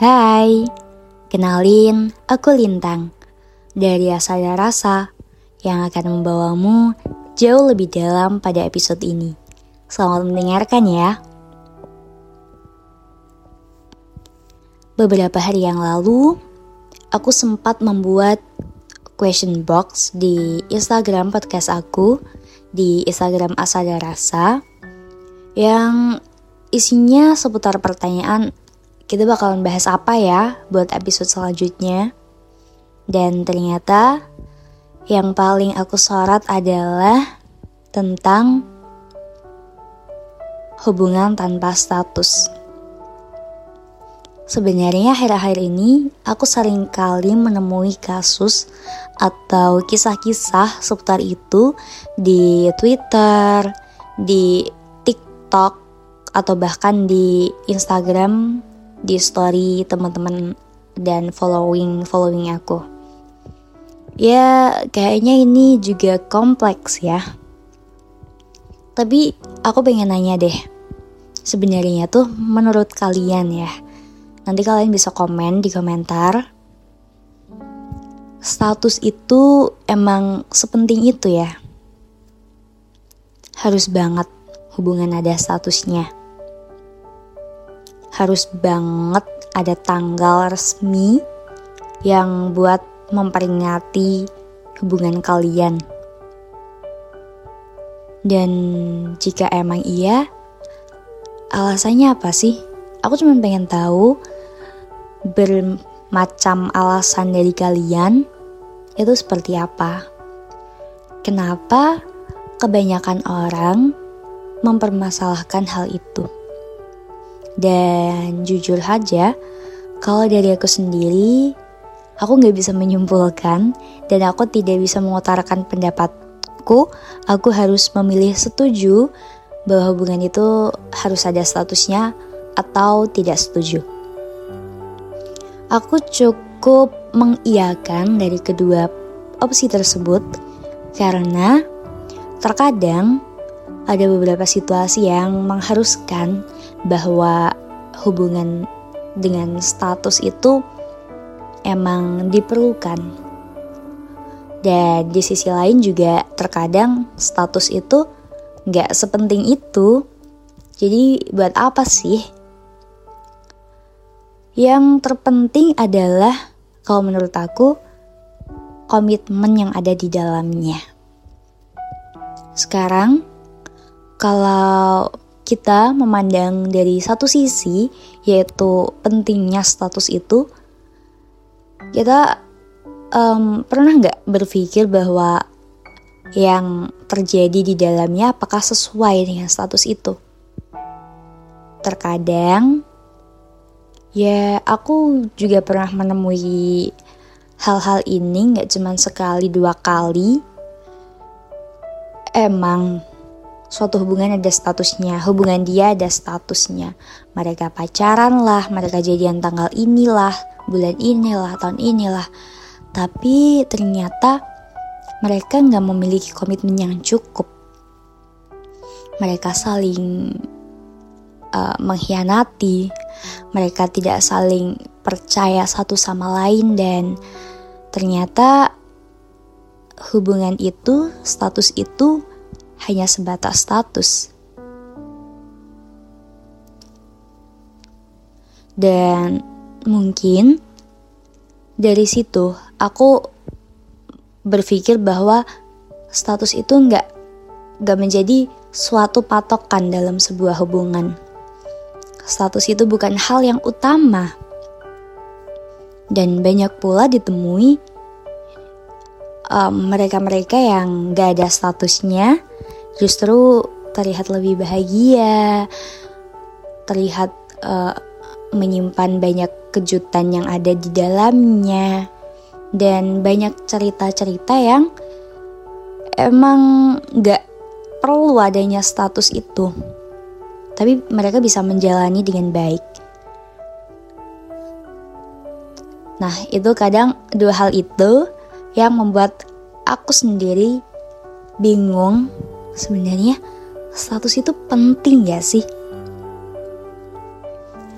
Hai, kenalin aku Lintang dari Asa dan Rasa yang akan membawamu jauh lebih dalam pada episode ini. Selamat mendengarkan ya. Beberapa hari yang lalu, aku sempat membuat question box di Instagram podcast aku di Instagram Asa dan Rasa yang isinya seputar pertanyaan kita bakalan bahas apa ya buat episode selanjutnya. Dan ternyata yang paling aku sorot adalah tentang hubungan tanpa status. Sebenarnya akhir-akhir ini aku sering kali menemui kasus atau kisah-kisah seputar itu di Twitter, di TikTok, atau bahkan di Instagram di story teman-teman dan following following aku. Ya, kayaknya ini juga kompleks ya. Tapi aku pengen nanya deh. Sebenarnya tuh menurut kalian ya. Nanti kalian bisa komen di komentar. Status itu emang sepenting itu ya. Harus banget hubungan ada statusnya harus banget ada tanggal resmi yang buat memperingati hubungan kalian. Dan jika emang iya, alasannya apa sih? Aku cuma pengen tahu bermacam alasan dari kalian itu seperti apa. Kenapa kebanyakan orang mempermasalahkan hal itu? Dan jujur aja, kalau dari aku sendiri, aku nggak bisa menyimpulkan dan aku tidak bisa mengutarakan pendapatku. Aku harus memilih setuju bahwa hubungan itu harus ada statusnya atau tidak setuju. Aku cukup mengiyakan dari kedua opsi tersebut karena terkadang ada beberapa situasi yang mengharuskan bahwa hubungan dengan status itu emang diperlukan. Dan di sisi lain juga terkadang status itu nggak sepenting itu. Jadi buat apa sih? Yang terpenting adalah kalau menurut aku komitmen yang ada di dalamnya. Sekarang kalau kita memandang dari satu sisi, yaitu pentingnya status itu, kita um, pernah nggak berpikir bahwa yang terjadi di dalamnya apakah sesuai dengan status itu? Terkadang, ya aku juga pernah menemui hal-hal ini nggak cuma sekali dua kali. Emang suatu hubungan ada statusnya, hubungan dia ada statusnya. Mereka pacaran lah, mereka jadian tanggal inilah, bulan inilah, tahun inilah. Tapi ternyata mereka nggak memiliki komitmen yang cukup. Mereka saling uh, mengkhianati, mereka tidak saling percaya satu sama lain dan ternyata hubungan itu, status itu hanya sebatas status. Dan mungkin dari situ aku berpikir bahwa status itu nggak nggak menjadi suatu patokan dalam sebuah hubungan. Status itu bukan hal yang utama. Dan banyak pula ditemui mereka-mereka um, yang gak ada statusnya justru terlihat lebih bahagia, terlihat uh, menyimpan banyak kejutan yang ada di dalamnya, dan banyak cerita-cerita yang emang gak perlu adanya status itu, tapi mereka bisa menjalani dengan baik. Nah, itu kadang dua hal itu yang membuat aku sendiri bingung sebenarnya status itu penting ya sih?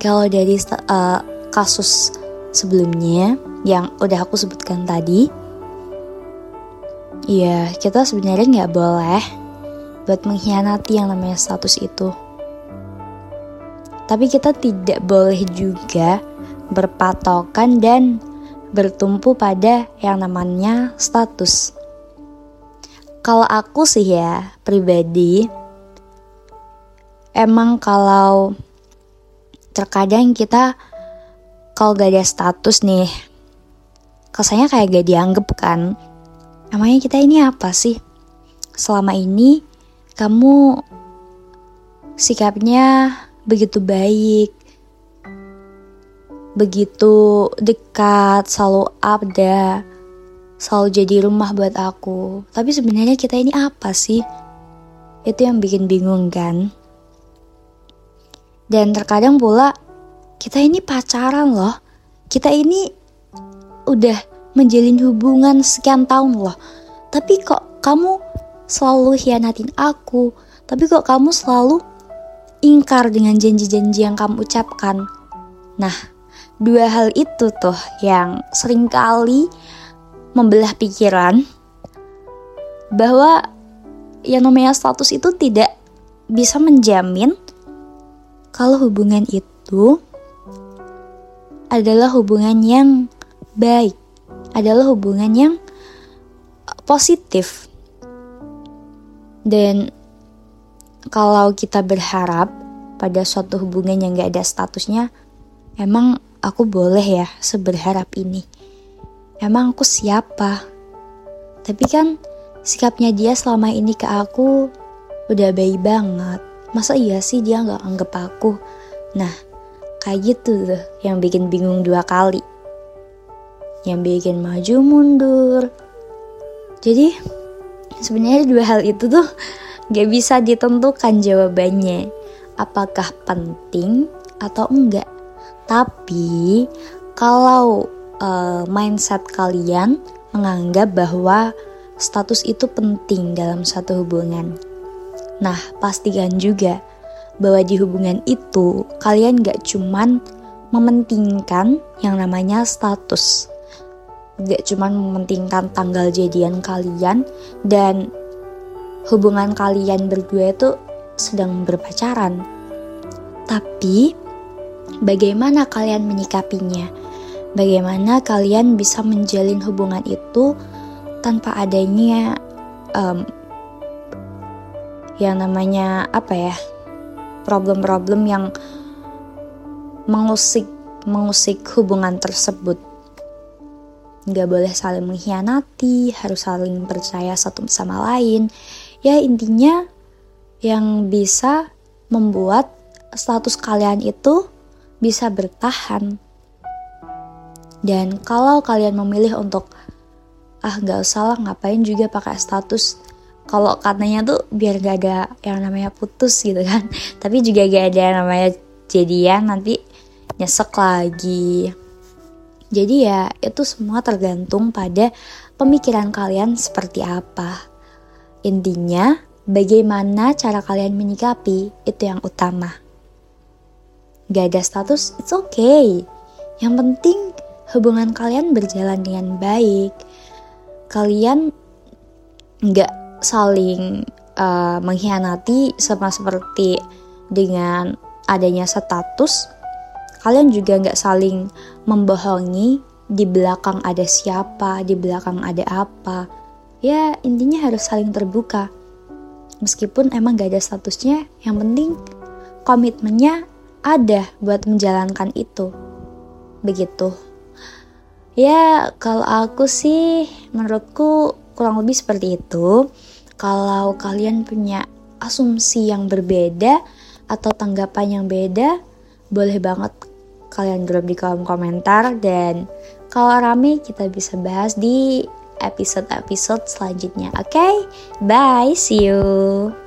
Kalau dari uh, kasus sebelumnya yang udah aku sebutkan tadi, ya kita sebenarnya nggak boleh buat mengkhianati yang namanya status itu. Tapi kita tidak boleh juga berpatokan dan bertumpu pada yang namanya status. Kalau aku sih ya pribadi, emang kalau terkadang kita kalau gak ada status nih, kesannya kayak gak dianggap kan. Emangnya kita ini apa sih? Selama ini kamu sikapnya begitu baik, begitu dekat, selalu ada, selalu jadi rumah buat aku. Tapi sebenarnya kita ini apa sih? Itu yang bikin bingung kan? Dan terkadang pula kita ini pacaran loh. Kita ini udah menjalin hubungan sekian tahun loh. Tapi kok kamu selalu hianatin aku? Tapi kok kamu selalu ingkar dengan janji-janji yang kamu ucapkan? Nah, dua hal itu tuh yang sering kali membelah pikiran bahwa yang namanya status itu tidak bisa menjamin kalau hubungan itu adalah hubungan yang baik, adalah hubungan yang positif. Dan kalau kita berharap pada suatu hubungan yang gak ada statusnya, emang aku boleh ya seberharap ini. Emang aku siapa? Tapi kan sikapnya dia selama ini ke aku udah baik banget. Masa iya sih dia gak anggap aku? Nah, Kayak gitu tuh yang bikin bingung dua kali. Yang bikin maju mundur. Jadi sebenarnya dua hal itu tuh gak bisa ditentukan jawabannya. Apakah penting atau enggak. Tapi kalau uh, mindset kalian menganggap bahwa status itu penting dalam satu hubungan. Nah, pastikan juga bahwa di hubungan itu kalian gak cuman mementingkan yang namanya status. Gak cuman mementingkan tanggal jadian kalian dan hubungan kalian berdua itu sedang berpacaran. Tapi bagaimana kalian menyikapinya bagaimana kalian bisa menjalin hubungan itu tanpa adanya um, yang namanya apa ya problem-problem yang mengusik mengusik hubungan tersebut. Gak boleh saling mengkhianati, harus saling percaya satu sama lain. Ya intinya yang bisa membuat status kalian itu bisa bertahan. Dan kalau kalian memilih untuk ah nggak usah lah ngapain juga pakai status? Kalau katanya tuh biar gak ada yang namanya putus gitu kan. Tapi juga gak ada yang namanya jadian nanti nyesek lagi. Jadi ya itu semua tergantung pada pemikiran kalian seperti apa. Intinya bagaimana cara kalian menyikapi itu yang utama. Gak ada status it's okay. Yang penting hubungan kalian berjalan dengan baik. Kalian nggak saling uh, mengkhianati sama seperti dengan adanya status. Kalian juga nggak saling membohongi di belakang ada siapa di belakang ada apa. Ya intinya harus saling terbuka. Meskipun emang gak ada statusnya yang penting komitmennya ada buat menjalankan itu. Begitu ya kalau aku sih menurutku kurang lebih seperti itu kalau kalian punya asumsi yang berbeda atau tanggapan yang beda, boleh banget kalian drop di kolom komentar dan kalau rame kita bisa bahas di episode-episode selanjutnya. Oke, okay? bye, see you.